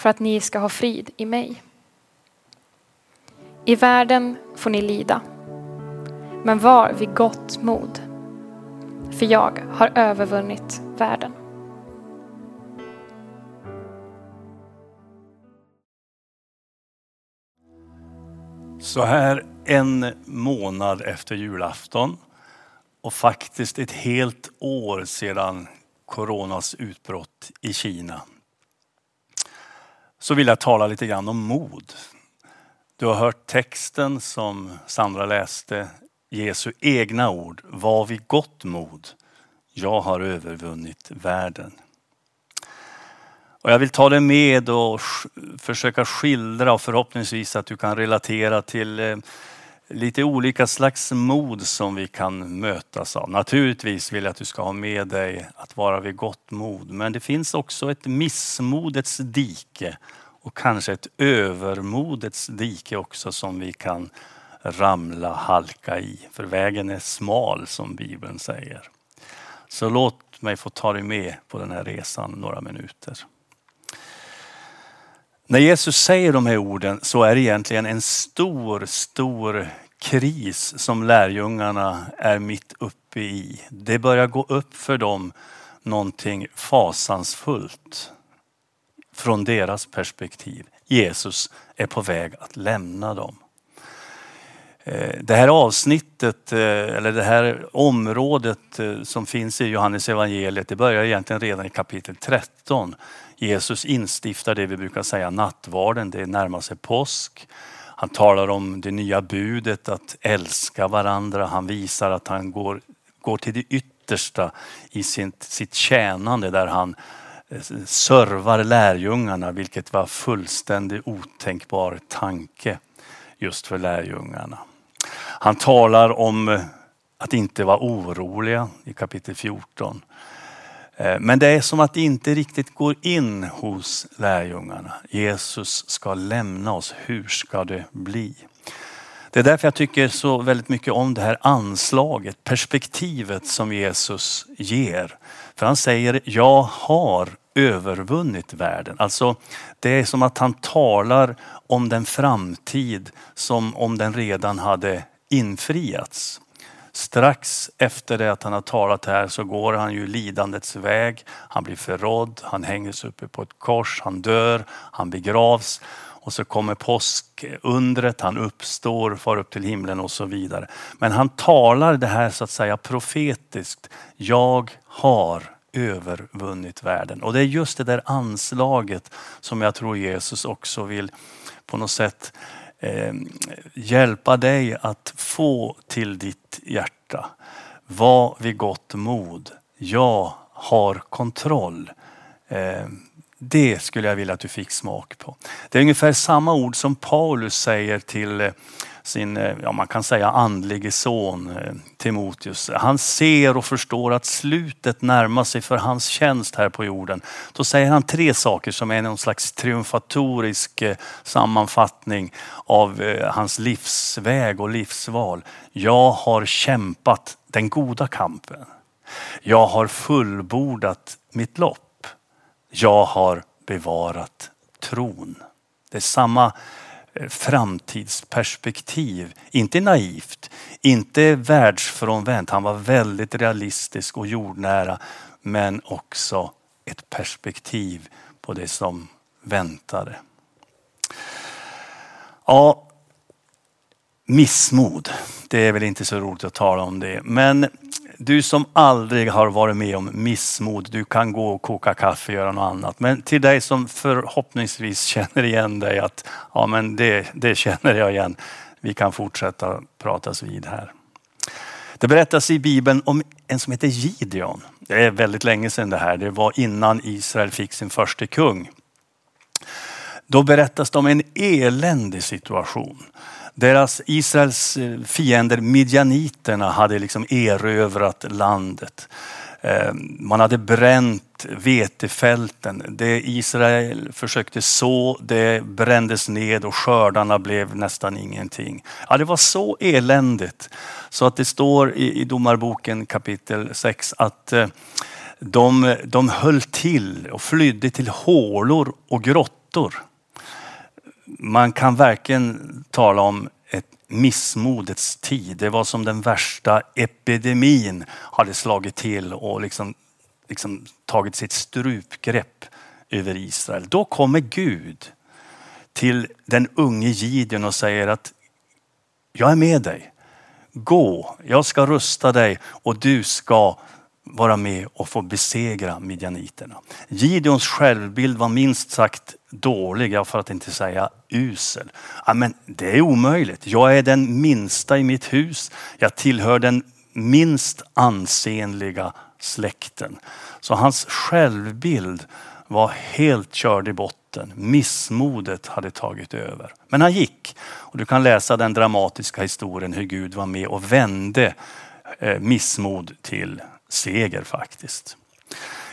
för att ni ska ha frid i mig. I världen får ni lida, men var vid gott mod, för jag har övervunnit världen. Så här en månad efter julafton och faktiskt ett helt år sedan coronas utbrott i Kina så vill jag tala lite grann om mod. Du har hört texten som Sandra läste, Jesu egna ord. Var vid gott mod. Jag har övervunnit världen. Och jag vill ta dig med och försöka skildra och förhoppningsvis att du kan relatera till eh, lite olika slags mod som vi kan mötas av. Naturligtvis vill jag att du ska ha med dig att vara vid gott mod. Men det finns också ett missmodets dike och kanske ett övermodets dike också som vi kan ramla, halka i. För vägen är smal som Bibeln säger. Så låt mig få ta dig med på den här resan några minuter. När Jesus säger de här orden så är det egentligen en stor, stor kris som lärjungarna är mitt uppe i. Det börjar gå upp för dem någonting fasansfullt från deras perspektiv. Jesus är på väg att lämna dem. Eh, det här avsnittet, eh, eller det här området eh, som finns i Johannes evangeliet, det börjar egentligen redan i kapitel 13. Jesus instiftar det vi brukar säga nattvarden, det närmar sig påsk. Han talar om det nya budet att älska varandra. Han visar att han går, går till det yttersta i sitt, sitt tjänande där han servar lärjungarna, vilket var fullständigt otänkbar tanke just för lärjungarna. Han talar om eh, att inte vara oroliga i kapitel 14. Eh, men det är som att det inte riktigt går in hos lärjungarna. Jesus ska lämna oss. Hur ska det bli? Det är därför jag tycker så väldigt mycket om det här anslaget, perspektivet som Jesus ger. För han säger, jag har övervunnit världen. Alltså det är som att han talar om den framtid som om den redan hade infriats. Strax efter det att han har talat här så går han ju lidandets väg. Han blir förrådd, han hängs uppe på ett kors, han dör, han begravs. Och så kommer påskundret, han uppstår, far upp till himlen och så vidare. Men han talar det här så att säga profetiskt. Jag har övervunnit världen. Och det är just det där anslaget som jag tror Jesus också vill på något sätt eh, hjälpa dig att få till ditt hjärta. Var vid gott mod. Jag har kontroll. Eh, det skulle jag vilja att du fick smak på. Det är ungefär samma ord som Paulus säger till eh, sin, eh, ja man kan säga andlige son eh, Timoteus. Han ser och förstår att slutet närmar sig för hans tjänst här på jorden. Då säger han tre saker som är någon slags triumfatorisk eh, sammanfattning av hans livsväg och livsval. Jag har kämpat den goda kampen. Jag har fullbordat mitt lopp jag har bevarat tron. Det är samma Eh, framtidsperspektiv. Inte naivt, inte världsfrånvänt. Han var väldigt realistisk och jordnära. Men också ett perspektiv på det som väntade. Ja, missmod. Det är väl inte så roligt att tala om det. Men du som aldrig har varit med om missmod, du kan gå och koka kaffe och göra något annat. Men till dig som förhoppningsvis känner igen dig att ja men det, det känner jag igen. Vi kan fortsätta pratas vid här. Det berättas i Bibeln om en som heter Gideon. Det är väldigt länge sedan det här. Det var innan Israel fick sin första kung. Då berättas det om en eländig situation. Deras Israels eh, fiender midjaniterna hade liksom erövrat landet. Eh, man hade bränt vetefälten. Det Israel försökte så, det brändes ned och skördarna blev nästan ingenting. Ja, det var så eländigt så att det står i, i Domarboken kapitel 6 att eh, de, de höll till och flydde till hålor och grottor. Man kan verkligen tala om ett missmodets tid. Det var som den värsta epidemin hade slagit till och liksom, liksom tagit sitt strupgrepp över Israel. Då kommer Gud till den unge Gideon och säger att jag är med dig. Gå, jag ska rusta dig och du ska vara med och få besegra midjaniterna. Gideons självbild var minst sagt dålig, för att inte säga usel. Ja, men det är omöjligt. Jag är den minsta i mitt hus. Jag tillhör den minst ansenliga släkten. Så hans självbild var helt körd i botten. Missmodet hade tagit över. Men han gick. Och du kan läsa den dramatiska historien hur Gud var med och vände eh, missmod till seger faktiskt.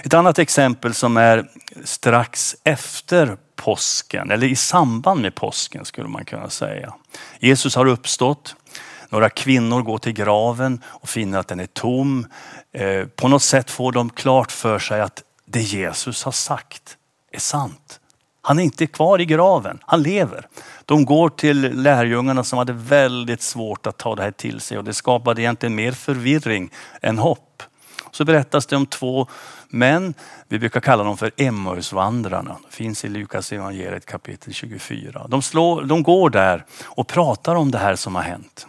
Ett annat exempel som är strax efter påsken, eller i samband med påsken skulle man kunna säga. Jesus har uppstått. Några kvinnor går till graven och finner att den är tom. Eh, på något sätt får de klart för sig att det Jesus har sagt är sant. Han är inte kvar i graven, han lever. De går till lärjungarna som hade väldigt svårt att ta det här till sig och det skapade egentligen mer förvirring än hopp. Så berättas det om två män, vi brukar kalla dem för Emmausvandrarna. Det finns i Lukas evangeliet kapitel 24. De, slår, de går där och pratar om det här som har hänt.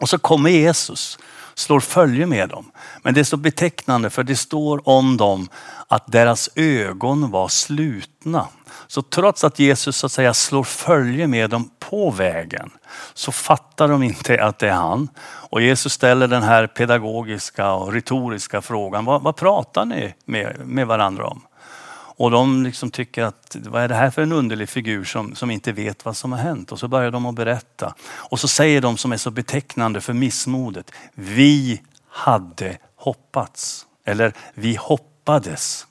Och så kommer Jesus, slår följe med dem. Men det är så betecknande för det står om dem att deras ögon var slutna. Så trots att Jesus så att säga slår följe med dem på vägen så fattar de inte att det är han. Och Jesus ställer den här pedagogiska och retoriska frågan. Vad, vad pratar ni med, med varandra om? Och de liksom tycker att vad är det här för en underlig figur som, som inte vet vad som har hänt? Och så börjar de att berätta. Och så säger de som är så betecknande för missmodet. Vi hade hoppats. Eller vi hoppades.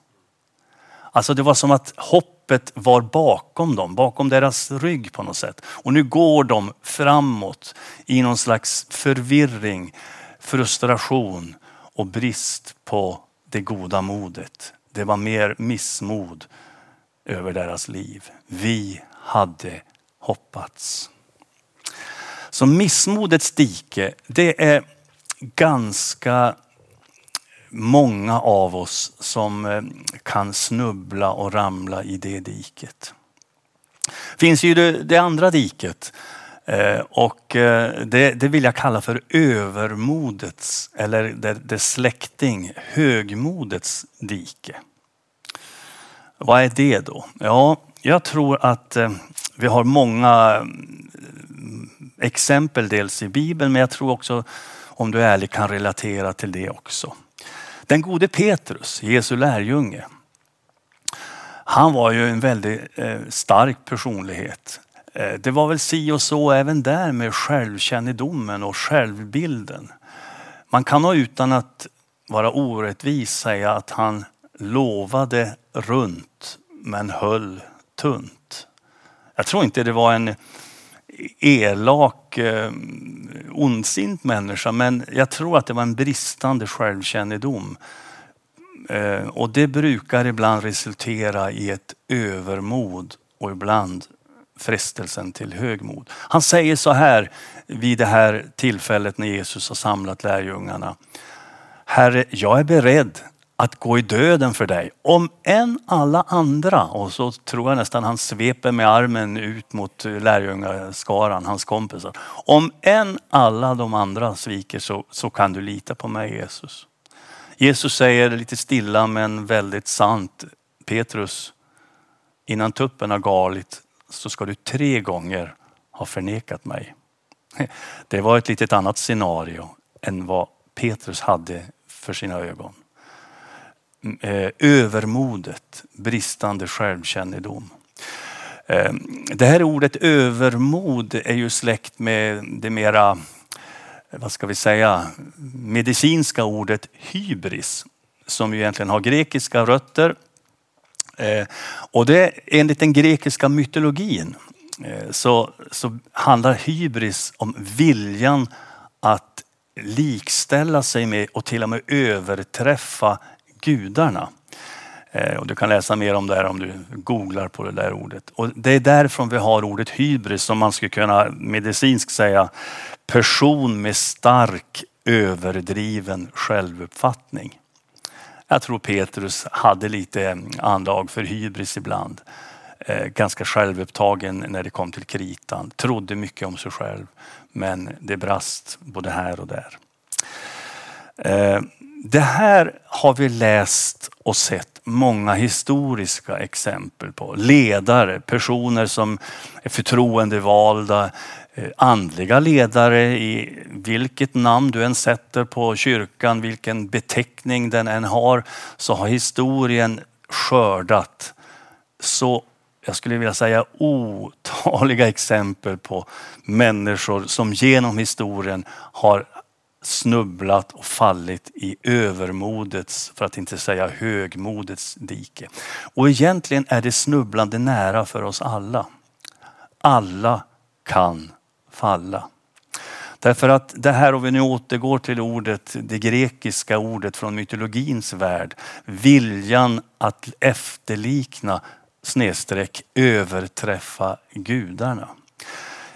Alltså det var som att hoppet var bakom dem, bakom deras rygg på något sätt. Och nu går de framåt i någon slags förvirring, frustration och brist på det goda modet. Det var mer missmod över deras liv. Vi hade hoppats. Så missmodets dike, det är ganska många av oss som eh, kan snubbla och ramla i det diket. finns ju det, det andra diket Eh, och eh, det, det, vill jag kalla för övermodets eller det, det släkting, högmodets dike. Vad är det då? Ja, jag tror att eh, vi har många mm, exempel dels i Bibeln men jag tror också om du är ärlig kan relatera till det också. Den gode Petrus, Jesu lärjunge, han var ju en väldigt stark personlighet. Eh, det var väl si och så även där med självkännedomen och självbilden. Man kan nog utan att vara orättvis säga att han lovade runt men höll tunt. Jag tror inte det var en elak, eh, ondsint människa men jag tror att det var en bristande självkännedom. Eh, och det brukar ibland resultera i ett övermod och ibland frestelsen till högmod. Han säger så här vid det här tillfället när Jesus har samlat lärjungarna. Herre, jag är beredd att gå i döden för dig. Om än alla andra, och så tror jag nästan han sveper med armen ut mot lärjungaskaran, hans kompisar. Om än alla de andra sviker så, så kan du lita på mig Jesus. Jesus säger lite stilla men väldigt sant, Petrus, innan tuppen har galit så ska du tre gånger ha förnekat mig. Det var ett litet annat scenario än vad Petrus hade för sina ögon. Mm, eh, övermodet, bristande självkännedom. Eh, det här ordet övermod är ju släkt med det mera, vad ska vi säga, medicinska ordet hybris som ju egentligen har grekiska rötter. Eh, och det enligt den grekiska mytologin eh, så, så handlar hybris om viljan att likställa sig med och till och med överträffa gudarna. Eh, och du kan läsa mer om det här om du googlar på det där ordet. Och det är därifrån vi har ordet hybris som man skulle kunna medicinskt säga person med stark överdriven självuppfattning. Jag tror Petrus hade lite mm, anlag för hybris ibland. Eh, ganska självupptagen när det kom till kritan. Trodde mycket om sig själv. Men det brast både här och där. Eh, det här har vi läst och sett många historiska exempel på. Ledare, personer som är förtroendevalda, Eh, andliga ledare i vilket namn du än sätter på kyrkan, vilken beteckning den än har, så har historien skördat så jag skulle vilja säga otaliga exempel på människor som genom historien har snubblat och fallit i övermodets, för att inte säga högmodets dike. Och egentligen är det snubblande nära för oss alla. Alla kan falla. Därför att det här, om vi nu återgår till ordet, det grekiska ordet från mytologins värld, viljan att efterlikna snedstreck överträffa gudarna.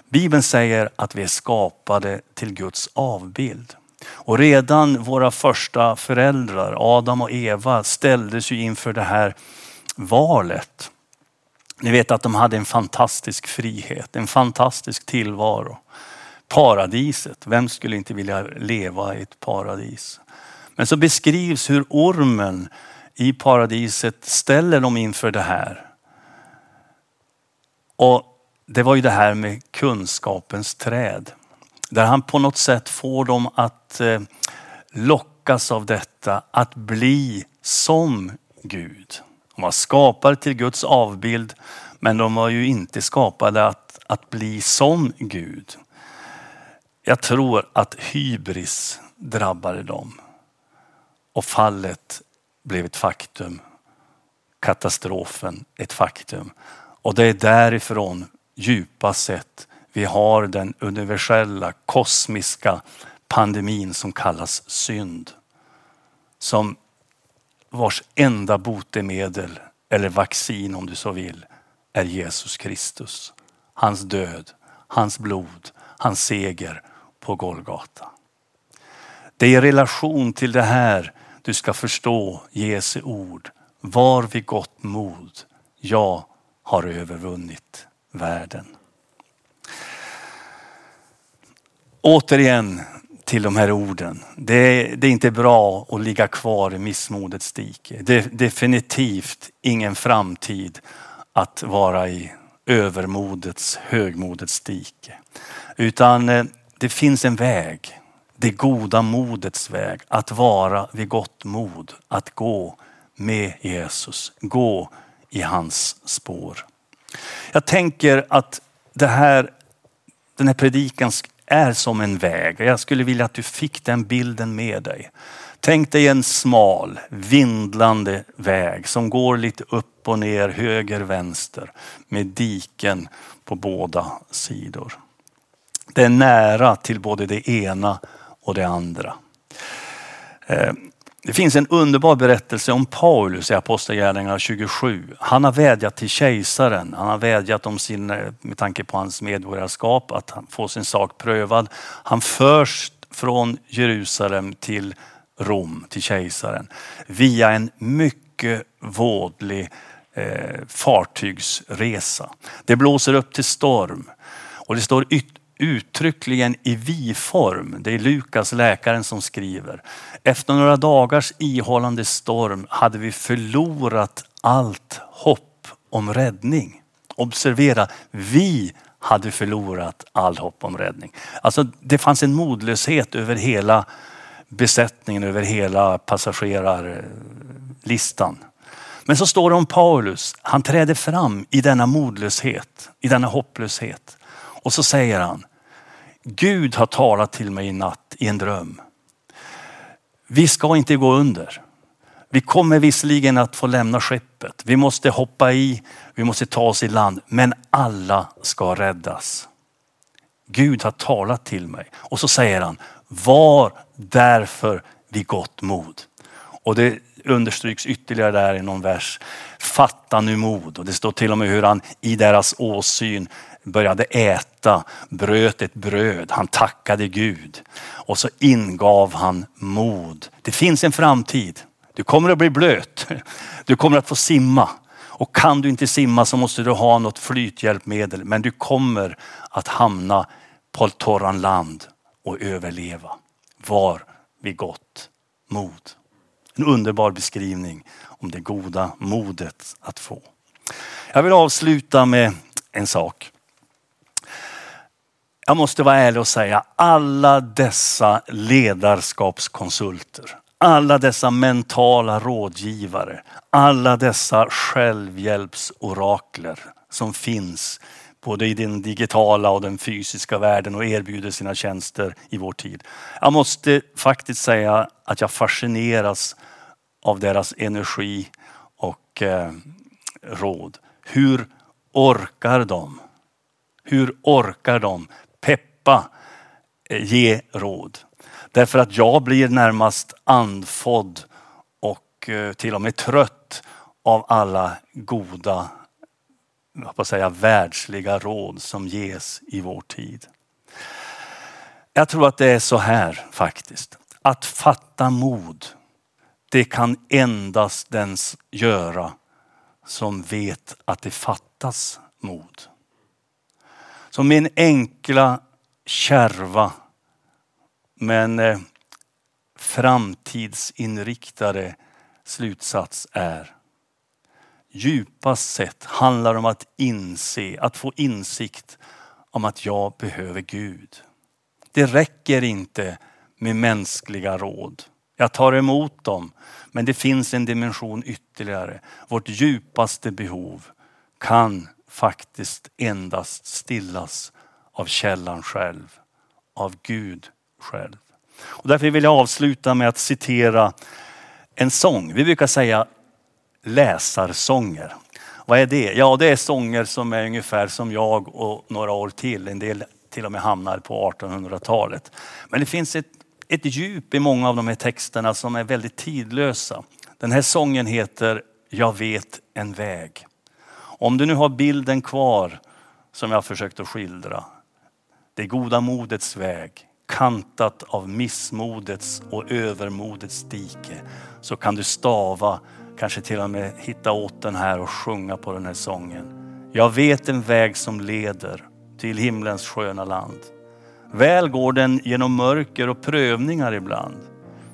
Bibeln säger att vi är skapade till Guds avbild. Och redan våra första föräldrar, Adam och Eva, ställdes ju inför det här valet. Ni vet att de hade en fantastisk frihet, en fantastisk tillvaro. Paradiset, vem skulle inte vilja leva i ett paradis? Men så beskrivs hur ormen i paradiset ställer dem inför det här. Och det var ju det här med kunskapens träd. Där han på något sätt får dem att eh, lockas av detta, att bli som Gud. De var skapade till Guds avbild, men de var ju inte skapade att, att bli som Gud. Jag tror att hybris drabbade dem. Och fallet blev ett faktum. Katastrofen ett faktum. Och det är därifrån djupa sett vi har den universella kosmiska pandemin som kallas synd. Som vars enda botemedel eller vaccin om du så vill är Jesus Kristus. Hans död, hans blod, hans seger på Golgata. Det är i relation till det här du ska förstå Jesu ord. Var vid gott mod. Jag har övervunnit världen. Återigen till de här orden. Det är, det är, inte bra att ligga kvar i missmodets dike. Det är definitivt ingen framtid att vara i övermodets, högmodets dike. Utan eh, det finns en väg. Det goda modets väg. Att vara vid gott mod. Att gå med Jesus. Gå i hans spår. Jag tänker att det här, den här predikan är som en väg. Jag skulle vilja att du fick den bilden med dig. Tänk dig en smal, vindlande väg som går lite upp och ner, höger, vänster med diken på båda sidor. Det är nära till både det ena och det andra. Eh, det finns en underbar berättelse om Paulus i Apostlagärningarna 27. Han har vädjat till kejsaren. Han har vädjat om sin, eh, med tanke på hans medborgarskap, att få sin sak prövad. Han förs från Jerusalem till Rom, till kejsaren, via en mycket vådlig eh, fartygsresa. Det blåser upp till storm och det står uttryckligen i vi-form. Det är Lukas, läkaren, som skriver. Efter några dagars ihållande storm hade vi förlorat allt hopp om räddning. Observera, vi hade förlorat all hopp om räddning. Alltså det fanns en modlöshet över hela besättningen, över hela passagerarlistan. Men så står det om Paulus, han träder fram i denna modlöshet, i denna hopplöshet. Och så säger han, Gud har talat till mig i natt i en dröm. Vi ska inte gå under. Vi kommer visserligen att få lämna skeppet. Vi måste hoppa i, vi måste ta oss i land. Men alla ska räddas. Gud har talat till mig. Och så säger han, var därför vid gott mod. Och det understryks ytterligare där i någon vers. Fatta nu mod. Och det står till och med hur han i deras åsyn började äta, bröt ett bröd, han tackade Gud och så ingav han mod. Det finns en framtid. Du kommer att bli blöt. Du kommer att få simma. Och kan du inte simma så måste du ha något flythjälpmedel. Men du kommer att hamna på torran land och överleva. Var vid gott mod. En underbar beskrivning om det goda modet att få. Jag vill avsluta med en sak. Jag måste vara ärlig och säga alla dessa ledarskapskonsulter, alla dessa mentala rådgivare, alla dessa självhjälpsorakler som finns både i den digitala och den fysiska världen och erbjuder sina tjänster i vår tid. Jag måste faktiskt säga att jag fascineras av deras energi och eh, råd. Hur orkar de? Hur orkar de peppa, eh, ge råd? Därför att jag blir närmast andfådd och eh, till och med trött av alla goda jag på säga, världsliga råd som ges i vår tid. Jag tror att det är så här faktiskt. Att fatta mod, det kan endast den göra som vet att det fattas mod. Så min enkla, kärva men eh, framtidsinriktade slutsats är djupast sett handlar om att inse, att få insikt om att jag behöver Gud. Det räcker inte med mänskliga råd. Jag tar emot dem, men det finns en dimension ytterligare. Vårt djupaste behov kan faktiskt endast stillas av källan själv, av Gud själv. Och därför vill jag avsluta med att citera en sång. Vi brukar säga läsarsånger. Vad är det? Ja, det är sånger som är ungefär som jag och några år till. En del till och med hamnar på 1800-talet. Men det finns ett, ett djup i många av de här texterna som är väldigt tidlösa. Den här sången heter Jag vet en väg. Om du nu har bilden kvar som jag har försökt att skildra. Det goda modets väg, kantat av missmodets och övermodets dike, så kan du stava Kanske till och med hitta åt den här och sjunga på den här sången. Jag vet en väg som leder till himlens sköna land. Väl går den genom mörker och prövningar ibland.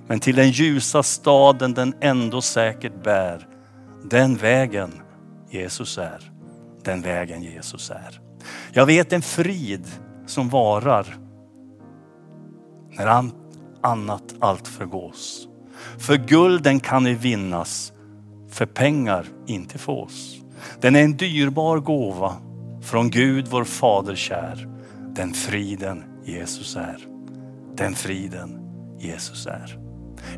Men till den ljusa staden den ändå säkert bär. Den vägen Jesus är. Den vägen Jesus är. Jag vet en frid som varar när annat allt förgås. För gulden kan ni vinnas för pengar inte fås. Den är en dyrbar gåva från Gud vår fader kär. Den friden Jesus är. Den friden Jesus är.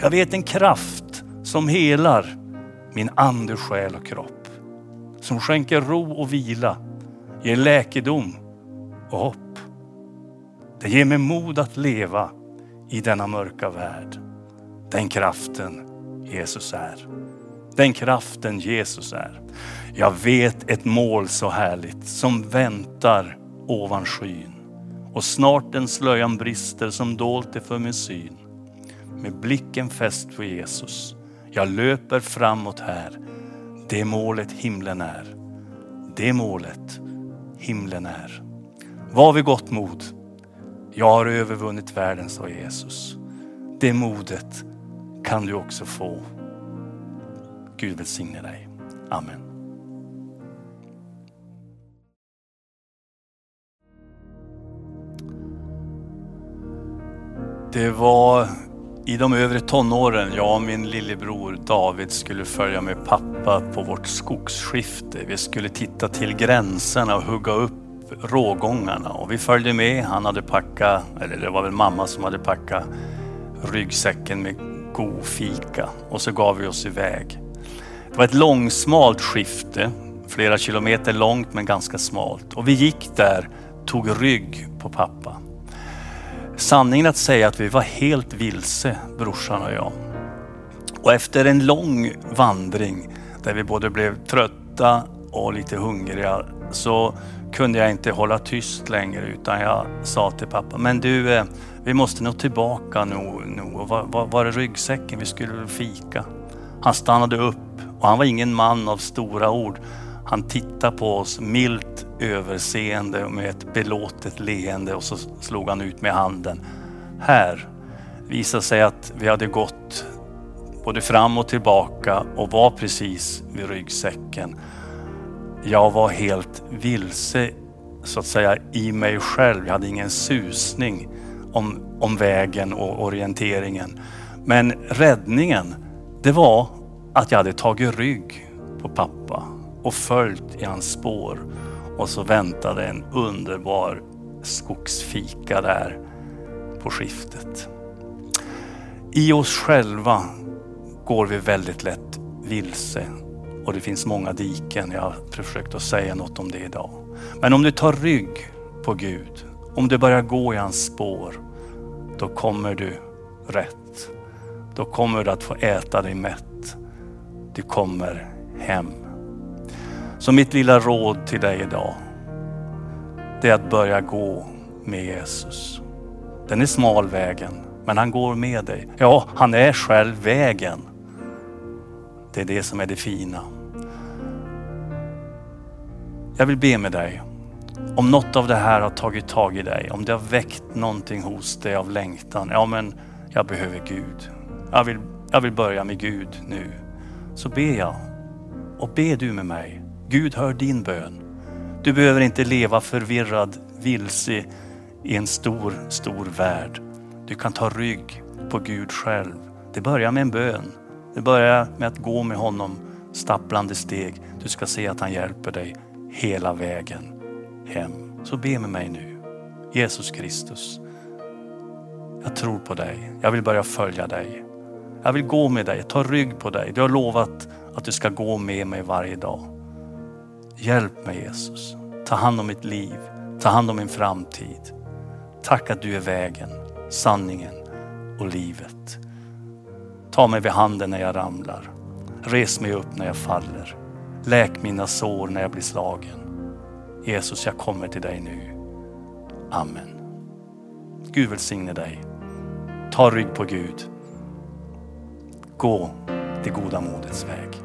Jag vet en kraft som helar min ande, själ och kropp. Som skänker ro och vila, ger läkedom och hopp. Det ger mig mod att leva i denna mörka värld. Den kraften Jesus är den kraften Jesus är. Jag vet ett mål så härligt som väntar ovan skyn. Och snart den slöjan brister som dolt det för min syn. Med blicken fäst på Jesus. Jag löper framåt här. Det målet himlen är. Det målet himlen är. Var vid gott mod. Jag har övervunnit världen, sa Jesus. Det modet kan du också få. Gud välsigne dig. Amen. Det var i de övre tonåren, jag och min lillebror David skulle följa med pappa på vårt skogsskifte. Vi skulle titta till gränserna och hugga upp rågångarna och vi följde med. Han hade packat, eller det var väl mamma som hade packat ryggsäcken med god fika och så gav vi oss iväg. Det var ett långsmalt skifte, flera kilometer långt men ganska smalt. Och vi gick där, tog rygg på pappa. Sanningen att säga att vi var helt vilse, brorsan och jag. Och efter en lång vandring där vi både blev trötta och lite hungriga så kunde jag inte hålla tyst längre utan jag sa till pappa, men du, eh, vi måste nog tillbaka nu. nu. Var, var, var är ryggsäcken? Vi skulle fika. Han stannade upp och han var ingen man av stora ord. Han tittade på oss milt överseende med ett belåtet leende och så slog han ut med handen. Här visade sig att vi hade gått både fram och tillbaka och var precis vid ryggsäcken. Jag var helt vilse så att säga i mig själv. Jag hade ingen susning om, om vägen och orienteringen. Men räddningen, det var att jag hade tagit rygg på pappa och följt i hans spår. Och så väntade en underbar skogsfika där på skiftet. I oss själva går vi väldigt lätt vilse och det finns många diken. Jag har försökt att säga något om det idag. Men om du tar rygg på Gud, om du börjar gå i hans spår, då kommer du rätt. Då kommer du att få äta dig mätt. Du kommer hem. Så mitt lilla råd till dig idag, det är att börja gå med Jesus. Den är smal vägen, men han går med dig. Ja, han är själv vägen. Det är det som är det fina. Jag vill be med dig. Om något av det här har tagit tag i dig, om det har väckt någonting hos dig av längtan. Ja, men jag behöver Gud. Jag vill, jag vill börja med Gud nu. Så ber jag. Och be du med mig. Gud hör din bön. Du behöver inte leva förvirrad, vilse i en stor, stor värld. Du kan ta rygg på Gud själv. Det börjar med en bön. Det börjar med att gå med honom stapplande steg. Du ska se att han hjälper dig hela vägen hem. Så be med mig nu. Jesus Kristus, jag tror på dig. Jag vill börja följa dig. Jag vill gå med dig, ta rygg på dig. Du har lovat att du ska gå med mig varje dag. Hjälp mig Jesus. Ta hand om mitt liv. Ta hand om min framtid. Tack att du är vägen, sanningen och livet. Ta mig vid handen när jag ramlar. Res mig upp när jag faller. Läk mina sår när jag blir slagen. Jesus, jag kommer till dig nu. Amen. Gud välsigne dig. Ta rygg på Gud. Gå det goda modets väg.